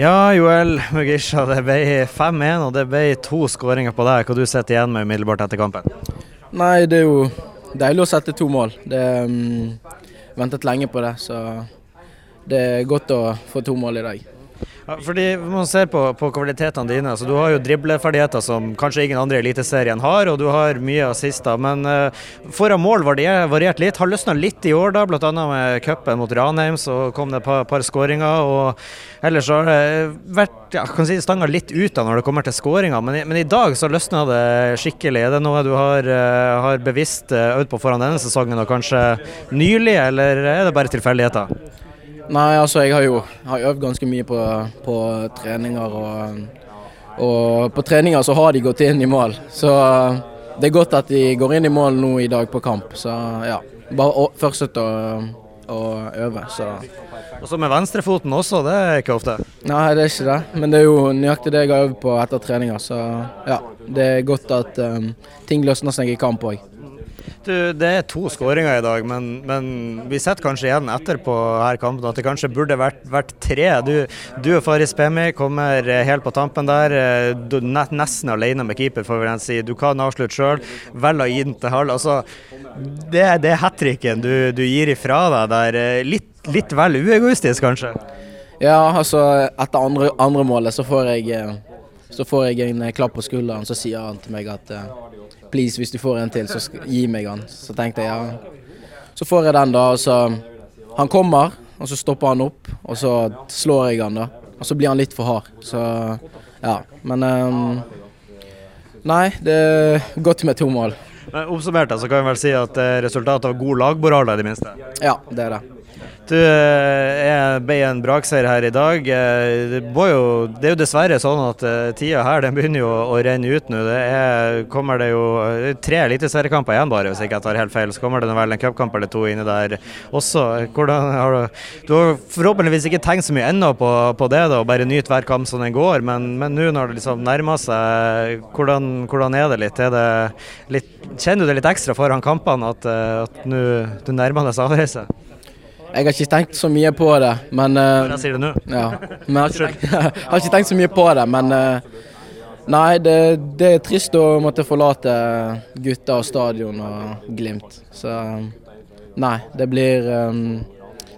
Ja, Joel Mugisha, det ble 5-1 og det ble to skåringer på deg. Hva du sitter igjen med umiddelbart etter kampen? Nei, det er jo deilig å sette to mål. Det um, ventet lenge på det, så det er godt å få to mål i dag. Ja, fordi Man ser på, på kvalitetene dine. så Du har jo dribleferdigheter som kanskje ingen andre i Eliteserien har, og du har mye assister. Men uh, foran mål var det variert litt. Har løsna litt i år, da, bl.a. med cupen mot Ranheim. Så kom det et par, par skåringer. og Ellers har det vært ja, kan si stanga litt ut da når det kommer til skåringer. Men, men, i dag så løsna det skikkelig. Er det noe du har, uh, har bevisst eh, øvd på foran denne sesongen, og kanskje nylig, eller er det bare tilfeldigheter? Nei, altså jeg har jo har øvd ganske mye på, på treninger. Og, og, på treninger så har de gått inn i mål. Så det er godt at de går inn i mål nå i dag på kamp. Så ja, bare fortsett å, å øve. Så. Og så med venstrefoten også, det er ikke ofte? Nei, det er ikke det. Men det er jo nøyaktig det jeg har øvd på etter treninger. Så ja, det er godt at um, ting løsner seg i kamp òg. Du, det er to skåringer i dag, men, men, vi setter kanskje igjen etterpå her kampen at det kanskje burde vært, vært tre. Du, du og Faris Pemi kommer helt på tampen der. Du er nesten alene med keeper, får vi si. Du kan avslutte sjøl. Velger å gi den til halv. Altså, det, det er hat tricken du, du, gir ifra deg der. Litt, litt vel uegoistisk, kanskje? Ja, altså etter andre, andre målet så får jeg eh, så får jeg en klapp på skulderen, så sier han til meg at eh, please, hvis du får en til, så gi meg han. Så tenkte jeg ja. Så får jeg den, da. Og så Han kommer, og så stopper han opp, og så slår jeg han, da. Og så blir han litt for hard. Så ja. Men um, Nei, det er godt med to mål. Men Oppsummert så kan vi vel si at er resultatet av god lagmoral, i det minste? Ja, det er det. Du eh, ble en brakseier her i dag. Eh, det, jo, det, er jo dessverre sånn at uh, tida her den begynner jo å renne ut nå. Det er, kommer det jo tre eliteseriekamper igjen bare, hvis jeg ikke tar helt feil. Så kommer det vel en cupkamp eller to inni der også. Hvordan har du, du har forhåpentligvis ikke tenkt så mye ennå på, på, det, da, og bare nyte hver kamp som den går. Men nå når det liksom nærmer seg, hvordan, hvordan er det litt? Er det litt? Kjenner du det litt ekstra foran kampene at, at nå nærmer deg avreise? Jeg har ikke tenkt så mye på det, men uh, sier det nå. Ja, men jeg har, ikke tenkt, har ikke tenkt så mye på det, men uh, Nei, det, det, er trist å måtte forlate gutta og stadion og Glimt. Så nei, det blir um,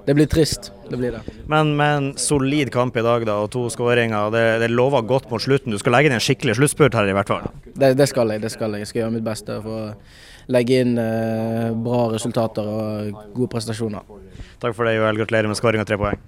Det blir trist. Det blir det. Men med en solid kamp i dag da, og to skåringer, det, det lover godt mot slutten. Du skal legge inn en skikkelig sluttspurt her i hvert fall? Det, det, skal jeg. det skal Jeg Jeg skal gjøre mitt beste for å legge inn eh, bra resultater og gode prestasjoner. Takk for det, Joel. Gratulerer med skåring og tre poeng.